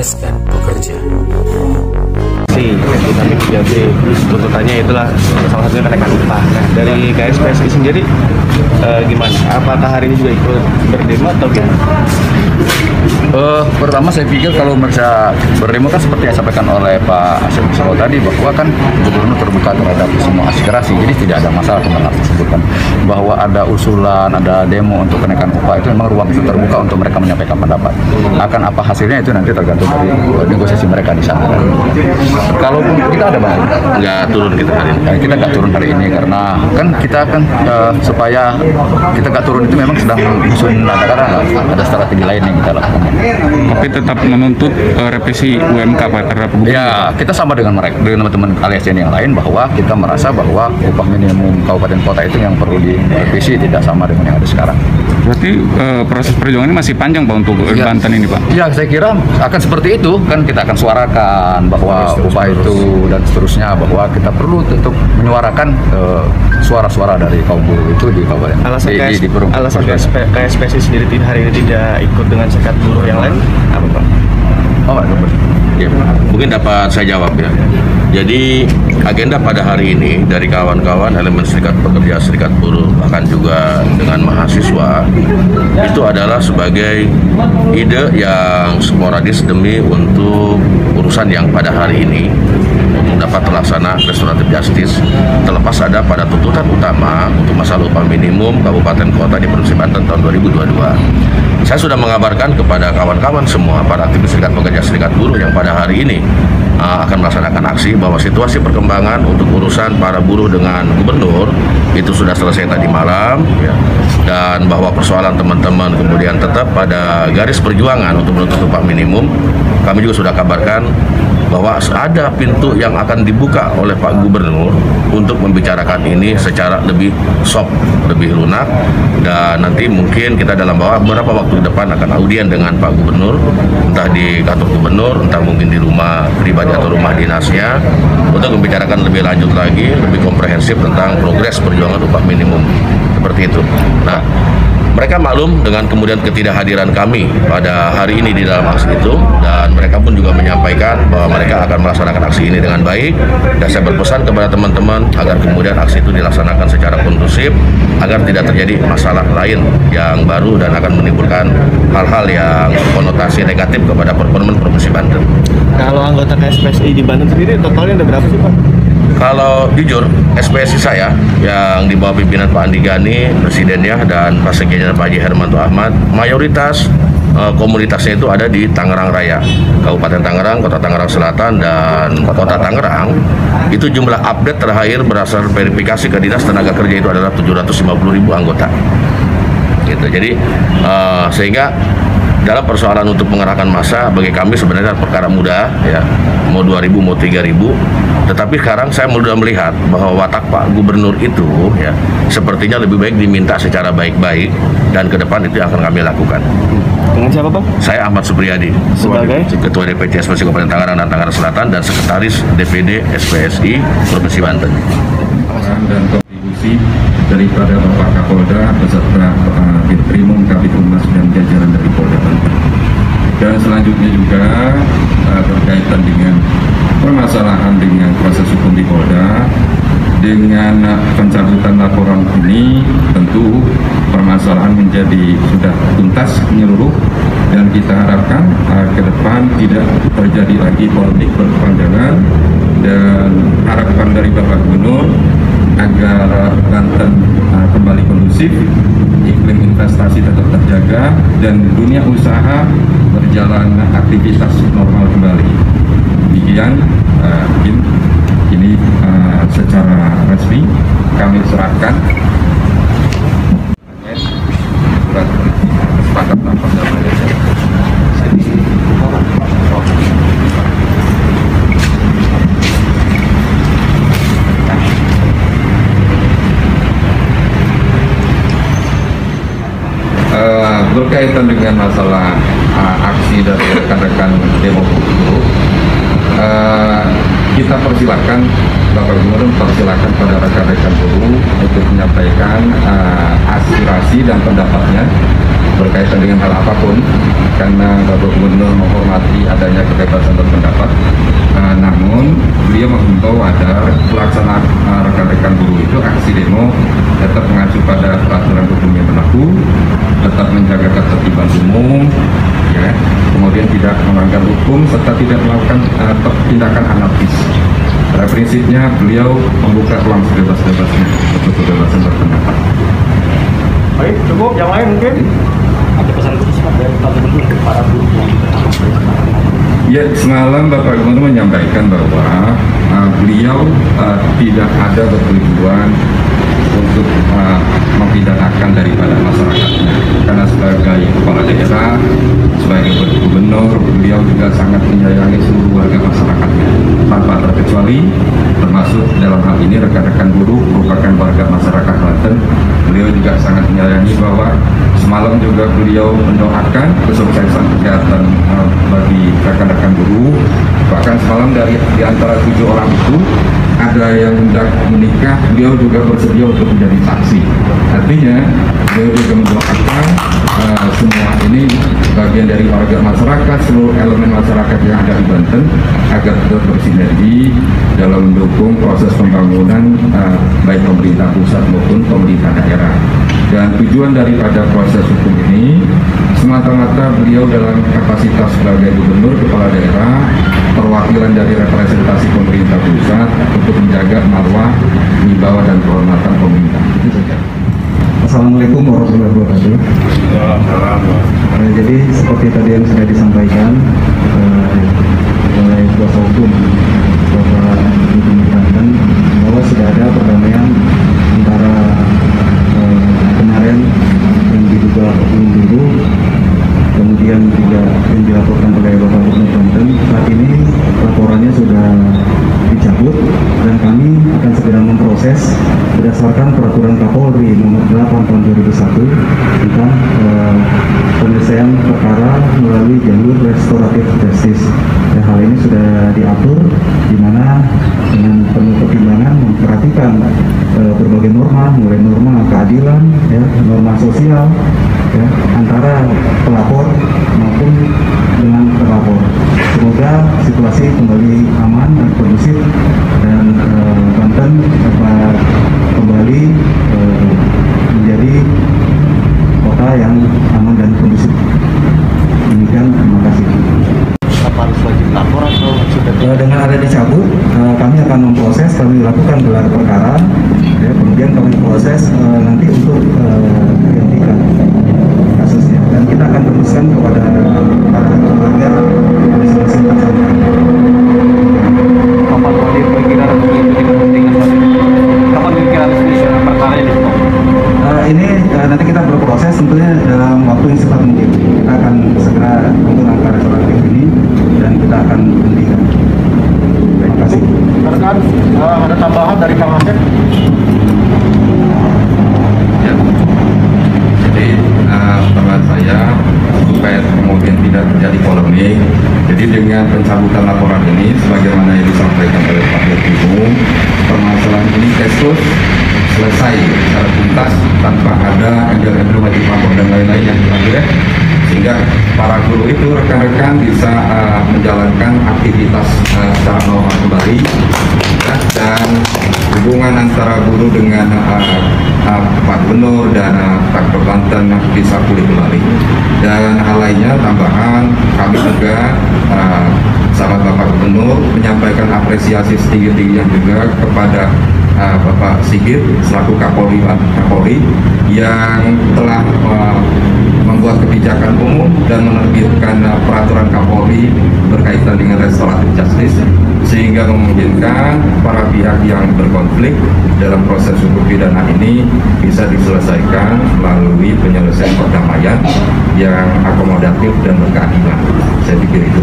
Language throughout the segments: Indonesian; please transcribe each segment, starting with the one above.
mencerdaskan pekerja. Si, kami jadi tuntutannya itulah salah satunya kenaikan upah. Nah, dari KSPSI sendiri eh, gimana? Apakah hari ini juga ikut berdemo atau gimana? Eh, pertama saya pikir kalau mereka berdemo kan seperti yang disampaikan oleh Pak Asyik Bisro tadi bahwa kan gubernur terbuka terhadap semua aspirasi jadi tidak ada masalah hal tersebut kan bahwa ada usulan ada demo untuk kenaikan upah itu memang ruang itu terbuka untuk mereka menyampaikan pendapat akan apa hasilnya itu nanti tergantung dari eh, negosiasi mereka di sana kan. kalaupun kita ada bang nggak turun kita hari ini. Ya, kita nggak turun hari ini karena kan kita kan eh, supaya kita nggak turun itu memang sedang menyusun ada ada strategi lain yang kita lakukan. Tapi tetap menuntut eh, revisi UMK Pak terhadap gubernur. Ya, kita sama dengan mereka, dengan teman-teman ASN yang lain bahwa kita merasa bahwa upah minimum kabupaten kota itu yang perlu direvisi tidak sama dengan yang ada sekarang. Berarti eh, proses perjuangan ini masih panjang Pak untuk Ya. Banten ini Pak. Ya, saya kira akan seperti itu kan kita akan suarakan bahwa upah itu dan seterusnya bahwa kita perlu untuk menyuarakan eh, suara-suara dari kaum buruh itu di kabupaten Alasan, di, di, KS, di Perum- alasan KSP, sendiri hari ini tidak ikut dengan serikat buruh yang lain apa Pak? Oh, Ya, mungkin dapat saya jawab ya. Jadi agenda pada hari ini dari kawan-kawan elemen serikat pekerja, serikat buruh, bahkan juga dengan mahasiswa itu adalah sebagai ide yang sporadis demi untuk urusan yang pada hari ini untuk dapat terlaksana restoratif justice terlepas ada pada tuntutan utama untuk masalah upah minimum kabupaten kota di Provinsi Banten tahun 2022. Saya sudah mengabarkan kepada kawan-kawan semua para aktivis serikat pekerja serikat buruh yang pada hari ini uh, akan melaksanakan aksi bahwa situasi perkembangan untuk urusan para buruh dengan gubernur itu sudah selesai tadi malam ya. dan bahwa persoalan teman-teman kemudian tetap pada garis perjuangan untuk menuntut upah minimum kami juga sudah kabarkan bahwa ada pintu yang akan dibuka oleh Pak Gubernur untuk membicarakan ini secara lebih soft, lebih lunak. Dan nanti mungkin kita dalam bahwa beberapa waktu depan akan audien dengan Pak Gubernur. Entah di kantor Gubernur, entah mungkin di rumah pribadi atau rumah dinasnya. Untuk membicarakan lebih lanjut lagi, lebih komprehensif tentang progres perjuangan upah minimum. Seperti itu. Nah, mereka maklum dengan kemudian ketidakhadiran kami pada hari ini di dalam aksi itu dan mereka pun juga menyampaikan bahwa mereka akan melaksanakan aksi ini dengan baik dan saya berpesan kepada teman-teman agar kemudian aksi itu dilaksanakan secara kondusif agar tidak terjadi masalah lain yang baru dan akan menimbulkan hal-hal yang konotasi negatif kepada performa Provinsi Banten. Kalau anggota KSPSI di Banten sendiri totalnya ada berapa sih Pak? Kalau jujur, SPSI saya yang di bawah pimpinan Pak Andi Gani, presidennya dan Pak Sekjen Pak Haji Hermanto Ahmad, mayoritas eh, komunitasnya itu ada di Tangerang Raya, Kabupaten Tangerang, Kota Tangerang Selatan dan Kota Tangerang. Itu jumlah update terakhir berdasar verifikasi ke Dinas Tenaga Kerja itu adalah 750 ribu anggota. Gitu. Jadi eh, sehingga dalam persoalan untuk mengerahkan massa bagi kami sebenarnya perkara mudah ya mau 2000 mau 3000 tetapi sekarang saya sudah melihat bahwa watak Pak Gubernur itu ya sepertinya lebih baik diminta secara baik-baik dan ke depan itu akan kami lakukan Dengan siapa Pak? saya Ahmad Supriyadi Sebagai? Ketua DPC SPSI Kabupaten Tangerang dan Tangerang Selatan dan Sekretaris DPD SPSI Provinsi Banten dan kontribusi daripada Bapak Kapolda beserta selanjutnya juga uh, berkaitan dengan permasalahan dengan proses hukum di Polda dengan pencabutan laporan ini tentu permasalahan menjadi sudah tuntas menyeluruh dan kita harapkan uh, ke depan tidak terjadi lagi polemik berkepanjangan dan harapan dari Bapak Gubernur agar Banten kembali kondusif, iklim investasi tetap terjaga dan dunia usaha berjalan aktivitas normal kembali. Demikian uh, mungkin ini uh, secara resmi kami serahkan surat kesepakatan perdamaian Eh, berkaitan dengan masalah uh, aksi dari rekan-rekan demo buruh, eh, kita persilahkan Bapak Gubernur mempersilakan pada rekan-rekan buruh untuk menyampaikan uh, aspirasi dan pendapatnya berkaitan dengan hal apa pun karena Bapak Gubernur menghormati adanya kebebasan berpendapat. Uh, namun beliau menghimbau agar pelaksanaan uh, rekan-rekan buruh itu aksi demo tetap mengacu pada peraturan hukum yang berlaku, tetap menjaga ketertiban umum, ya, kemudian tidak melanggar hukum serta tidak melakukan uh, tindakan anarkis. Pada prinsipnya beliau membuka ruang sebebas-bebasnya untuk kebebasan berpendapat. Baik, cukup. Yang lain mungkin? Ya, semalam Bapak Gubernur menyampaikan bahwa uh, beliau uh, tidak ada bertujuan untuk uh, mempidanakan daripada masyarakatnya. Karena sebagai kepala daerah, sebagai gubernur, beliau juga sangat menyayangi seluruh warga masyarakatnya tanpa terkecuali termasuk dalam hal ini rekan-rekan buruh merupakan warga masyarakat Banten. Beliau juga sangat menyayangi bahwa semalam juga beliau mendoakan kesuksesan kegiatan uh, bagi rekan-rekan buruh. Bahkan semalam dari di antara tujuh orang itu ada yang hendak menikah, beliau juga bersedia untuk menjadi saksi. Artinya, beliau juga mendoakan uh, semua ini bagian dari warga masyarakat, seluruh elemen masyarakat yang ada di Banten agar tetap bersinergi dalam mendukung proses pembangunan uh, baik pemerintah pusat maupun pemerintah daerah. Dan tujuan daripada proses hukum ini semata-mata beliau dalam kapasitas sebagai gubernur kepala daerah perwakilan dari representasi pemerintah pusat untuk menjaga marwah, wibawa dan kehormatan pemerintah. Itu. Assalamualaikum warahmatullahi wabarakatuh. Eh, jadi seperti tadi yang sudah disampaikan eh, oleh kuasa hukum Bapak Ibu Banten bahwa sudah ada perdamaian antara eh, kemarin yang diduga oknum dulu kemudian juga yang dilaporkan oleh Bapak Gubernur Banten saat ini laporannya sudah dicabut dan kami akan segera memproses berdasarkan peraturan Kapolri nomor 8 tahun 2001 tentang eh, penyelesaian perkara melalui jalur restoratif justice. Dan hal ini sudah diatur di mana dengan penuh pertimbangan memperhatikan eh, berbagai norma, mulai norma keadilan, ya, norma sosial, ya, antara pelapor maupun dengan terlapor. Semoga situasi kembali aman dan kondusif dan eh, Banten dapat kembali eh, menjadi kota yang aman dan kondusif. Demikian, terima kasih. Apa harus wajib lapor atau sudah Eh, dengan ada dicabut, eh, kami akan memproses, kami lakukan gelar perkara, ya, kemudian kami proses eh, nanti untuk eh, dihentikan kasusnya dan kita akan teruskan kepada para keluarga masing-masing tersangka. kapan wali perkiraan mengikuti kepentingan wali? Kapan kira-kira resmi perkara ini stop? Eh, ini eh, nanti kita berproses tentunya dalam waktu yang cepat mungkin. Kita akan segera untuk angka restoratif ini dan kita akan hentikan. Terima kasih. Rekan, eh, ada tambahan dari Kang Asep? Ya. Jadi uh, saya supaya kemudian tidak terjadi polemik. Jadi dengan pencabutan laporan ini, sebagaimana yang disampaikan oleh Pak Dirkrimum, permasalahan ini kasus selesai secara tuntas tanpa ada embel-embel wajib lapor dan lain-lain yang terakhir ya. Sehingga para guru itu rekan-rekan bisa uh, menjalankan aktivitas uh, secara normal kembali dan hubungan antara guru dengan uh, uh, Pak Gubernur dan uh, Pak Banten bisa pulih kembali. Dan hal lainnya tambahan kami juga uh, sama Bapak Gubernur menyampaikan apresiasi setinggi-tingginya juga kepada uh, Bapak Sigit selaku Kapolri Kapolri yang telah uh, membuat kebijakan umum dan menerbitkan uh, peraturan Kapolri berkaitan dengan restoratif justice sehingga memungkinkan para pihak yang berkonflik dalam proses hukum pidana ini bisa diselesaikan melalui penyelesaian perdamaian yang akomodatif dan berkeadilan. Saya pikir itu.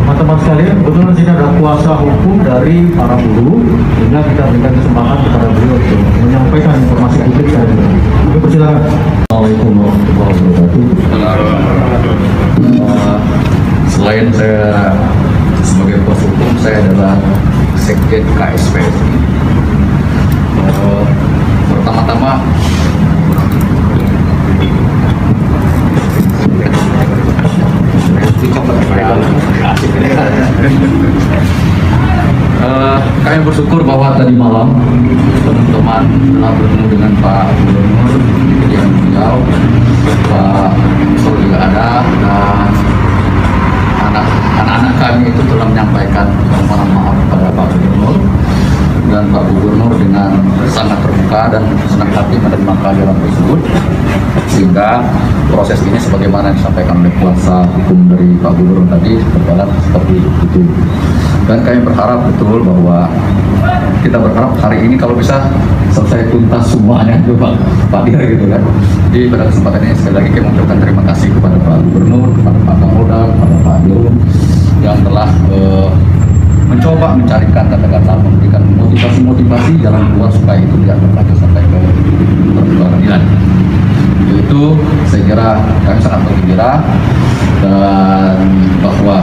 Teman-teman sekalian, kebetulan sini ada kuasa hukum dari para buruh, sehingga kita berikan kesempatan kepada beliau untuk menyampaikan informasi publik saya. Kami persilakan. Assalamualaikum warahmatullahi wabarakatuh. Eh, selain saya sebagai kuasa hukum saya adalah Sekjen KSP. Eh, Pertama-tama Eh, kami bersyukur bahwa tadi malam teman-teman telah bertemu dengan Pak Gubernur yang beliau, Pak Sol juga ada dan anak anak-anak kami itu telah menyampaikan permohonan maaf kepada Pak Gubernur dan Pak Gubernur dengan sangat terbuka dan senang hati menerima kehadiran tersebut sehingga proses ini sebagaimana disampaikan oleh kuasa hukum dari Pak Gubernur tadi berjalan seperti itu dan kami berharap betul bahwa kita berharap hari ini kalau bisa selesai tuntas semuanya itu Pak Pak Dir gitu kan. Jadi pada kesempatan ini sekali lagi kami mengucapkan terima kasih kepada Pak Gubernur, kepada Pak Kapolda, kepada Pak Dirut yang telah eh, mencoba mencarikan kata-kata memberikan motivasi-motivasi jalan keluar supaya itu tidak berlanjut sampai ke peradilan. Itu saya kira kami sangat bergembira dan bahwa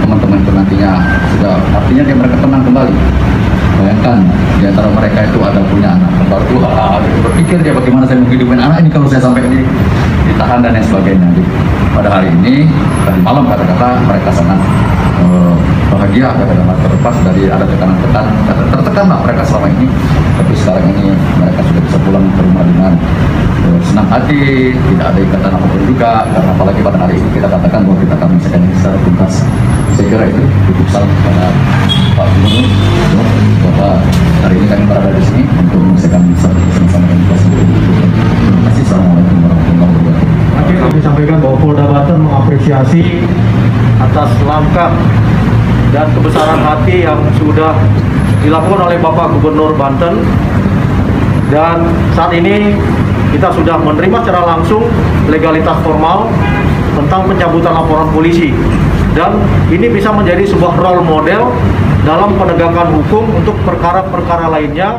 teman-teman itu nantinya sudah artinya dia mereka tenang kembali. Bayangkan di antara mereka itu ada punya anak kembar tua, berpikir dia bagaimana saya menghidupin anak ini kalau saya sampai di, ditahan dan lain sebagainya. Pada hari ini dan malam kata-kata mereka sangat eh, bahagia kata-kata terlepas dari ada tekanan-tekanan tertekan lah mereka selama ini tapi sekarang ini mereka sudah bisa pulang ke rumah dengan eh, senang hati tidak ada ikatan apa pun juga karena apalagi pada hari ini kita katakan bahwa kita akan menyelesaikan ini secara tuntas saya kira itu cukup salah kepada Pak Gubernur bahwa hari ini kami berada di sini untuk menyelesaikan bersama-sama dengan kuasa hukum. Terima kasih. Assalamualaikum warahmatullahi wabarakatuh. Kami sampaikan bahwa Polda Banten mengapresiasi atas langkah dan kebesaran hati yang sudah dilakukan oleh Bapak Gubernur Banten. Dan saat ini kita sudah menerima secara langsung legalitas formal tentang pencabutan laporan polisi. Dan ini bisa menjadi sebuah role model dalam penegakan hukum untuk perkara-perkara lainnya